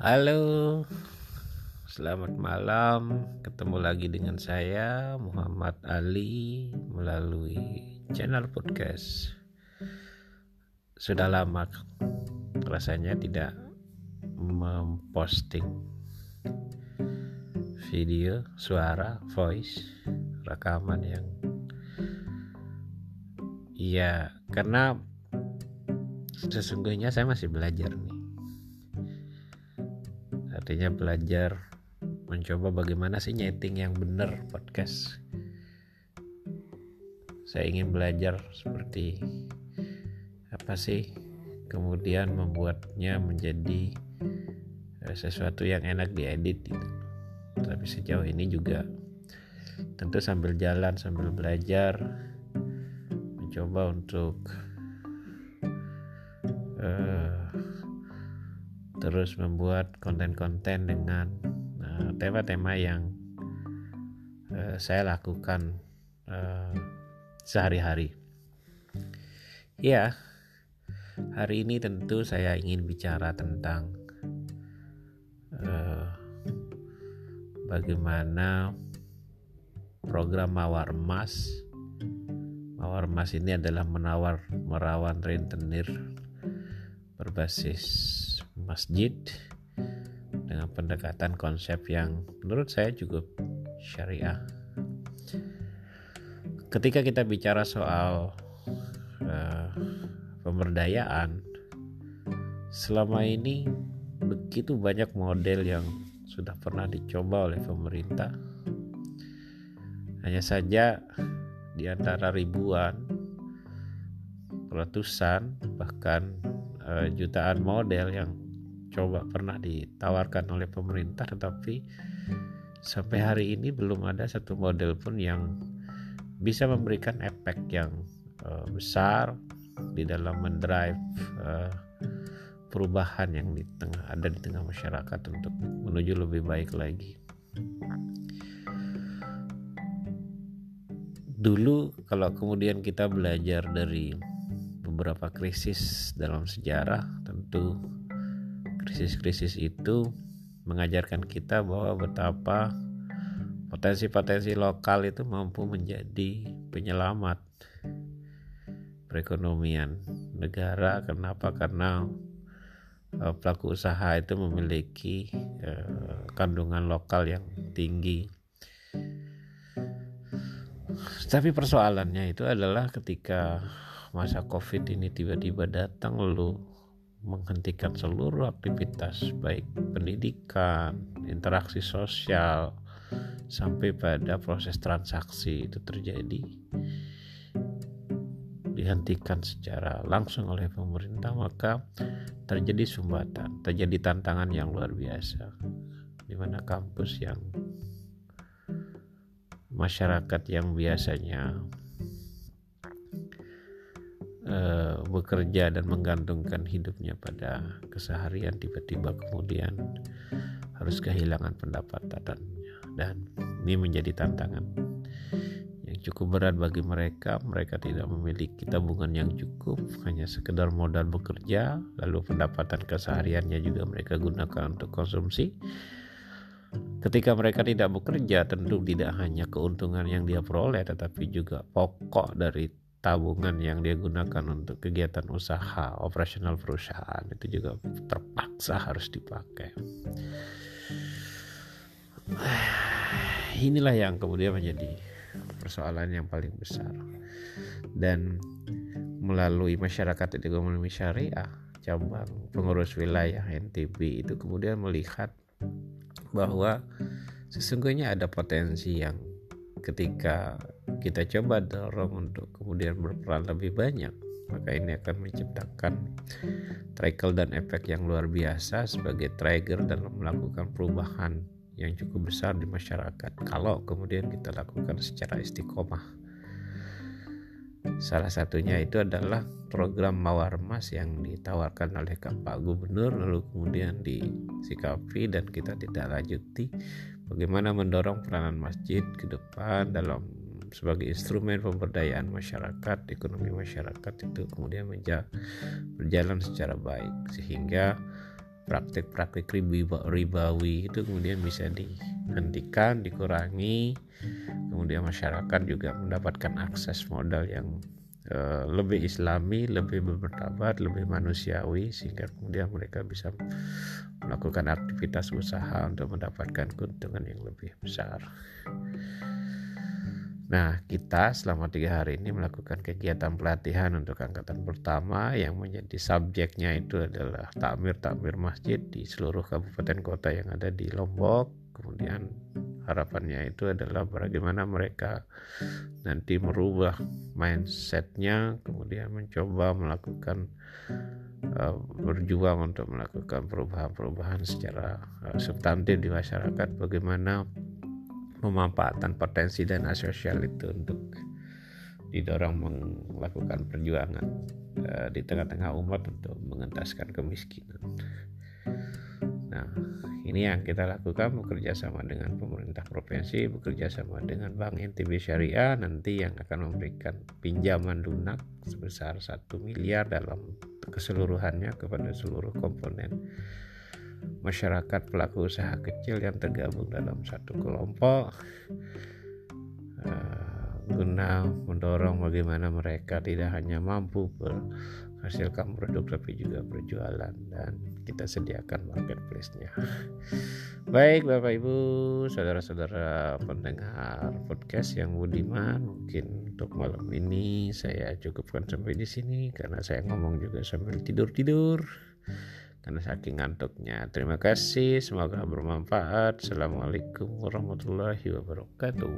Halo, selamat malam. Ketemu lagi dengan saya Muhammad Ali melalui channel podcast. Sudah lama rasanya tidak memposting video, suara, voice, rekaman yang Iya, karena sesungguhnya saya masih belajar nih artinya belajar mencoba bagaimana sih nyeting yang benar podcast. Saya ingin belajar seperti apa sih kemudian membuatnya menjadi eh, sesuatu yang enak diedit gitu. Tapi sejauh ini juga tentu sambil jalan sambil belajar mencoba untuk uh, terus membuat konten-konten dengan eh, tema-tema uh, yang uh, saya lakukan uh, sehari-hari. Ya, hari ini tentu saya ingin bicara tentang uh, bagaimana program Mawar Emas. Mawar Emas ini adalah menawar merawan rentenir berbasis masjid dengan pendekatan konsep yang menurut saya cukup syariah. Ketika kita bicara soal uh, pemberdayaan, selama ini begitu banyak model yang sudah pernah dicoba oleh pemerintah. Hanya saja di antara ribuan, ratusan, bahkan uh, jutaan model yang coba pernah ditawarkan oleh pemerintah tetapi sampai hari ini belum ada satu model pun yang bisa memberikan efek yang uh, besar di dalam mendrive uh, perubahan yang di tengah ada di tengah masyarakat untuk menuju lebih baik lagi. Dulu kalau kemudian kita belajar dari beberapa krisis dalam sejarah tentu krisis-krisis itu mengajarkan kita bahwa betapa potensi-potensi lokal itu mampu menjadi penyelamat perekonomian negara. Kenapa? Karena uh, pelaku usaha itu memiliki uh, kandungan lokal yang tinggi. Tapi persoalannya itu adalah ketika masa Covid ini tiba-tiba datang lalu menghentikan seluruh aktivitas baik pendidikan, interaksi sosial sampai pada proses transaksi itu terjadi dihentikan secara langsung oleh pemerintah maka terjadi sumbatan, terjadi tantangan yang luar biasa di mana kampus yang masyarakat yang biasanya uh, bekerja dan menggantungkan hidupnya pada keseharian tiba-tiba kemudian harus kehilangan pendapatannya dan ini menjadi tantangan yang cukup berat bagi mereka. Mereka tidak memiliki tabungan yang cukup hanya sekedar modal bekerja lalu pendapatan kesehariannya juga mereka gunakan untuk konsumsi. Ketika mereka tidak bekerja, tentu tidak hanya keuntungan yang dia peroleh, tetapi juga pokok dari tabungan yang dia gunakan untuk kegiatan usaha operasional perusahaan itu juga terpaksa harus dipakai. Inilah yang kemudian menjadi persoalan yang paling besar. Dan melalui masyarakat ekonomi syariah cabang pengurus wilayah NTB itu kemudian melihat bahwa sesungguhnya ada potensi yang ketika kita coba dorong untuk kemudian berperan lebih banyak. Maka ini akan menciptakan trickle dan efek yang luar biasa sebagai trigger dalam melakukan perubahan yang cukup besar di masyarakat. Kalau kemudian kita lakukan secara istiqomah. Salah satunya itu adalah program Mawar Mas yang ditawarkan oleh Pak Gubernur lalu kemudian disikapi dan kita tidak lanjuti bagaimana mendorong peranan masjid ke depan dalam sebagai instrumen pemberdayaan masyarakat, ekonomi masyarakat itu kemudian berjalan secara baik sehingga praktik-praktik ribawi itu kemudian bisa dihentikan, dikurangi, kemudian masyarakat juga mendapatkan akses modal yang uh, lebih islami, lebih bermartabat, lebih manusiawi sehingga kemudian mereka bisa melakukan aktivitas usaha untuk mendapatkan keuntungan yang lebih besar. Nah, kita selama tiga hari ini melakukan kegiatan pelatihan untuk angkatan pertama yang menjadi subjeknya itu adalah takmir-takmir masjid di seluruh kabupaten kota yang ada di Lombok. Kemudian harapannya itu adalah bagaimana mereka nanti merubah mindsetnya, kemudian mencoba melakukan uh, berjuang untuk melakukan perubahan-perubahan secara uh, substantif di masyarakat. Bagaimana pemanfaatan potensi dana sosial itu untuk didorong melakukan perjuangan uh, di tengah-tengah umat untuk mengentaskan kemiskinan. Nah, ini yang kita lakukan bekerja sama dengan pemerintah provinsi, bekerja sama dengan Bank NTB Syariah nanti yang akan memberikan pinjaman lunak sebesar 1 miliar dalam keseluruhannya kepada seluruh komponen masyarakat pelaku usaha kecil yang tergabung dalam satu kelompok uh, guna mendorong bagaimana mereka tidak hanya mampu menghasilkan produk tapi juga berjualan dan kita sediakan marketplace-nya. Baik Bapak Ibu, saudara-saudara pendengar podcast yang budiman, mungkin untuk malam ini saya cukupkan sampai di sini karena saya ngomong juga sambil tidur-tidur karena saking ngantuknya. Terima kasih, semoga bermanfaat. Assalamualaikum warahmatullahi wabarakatuh.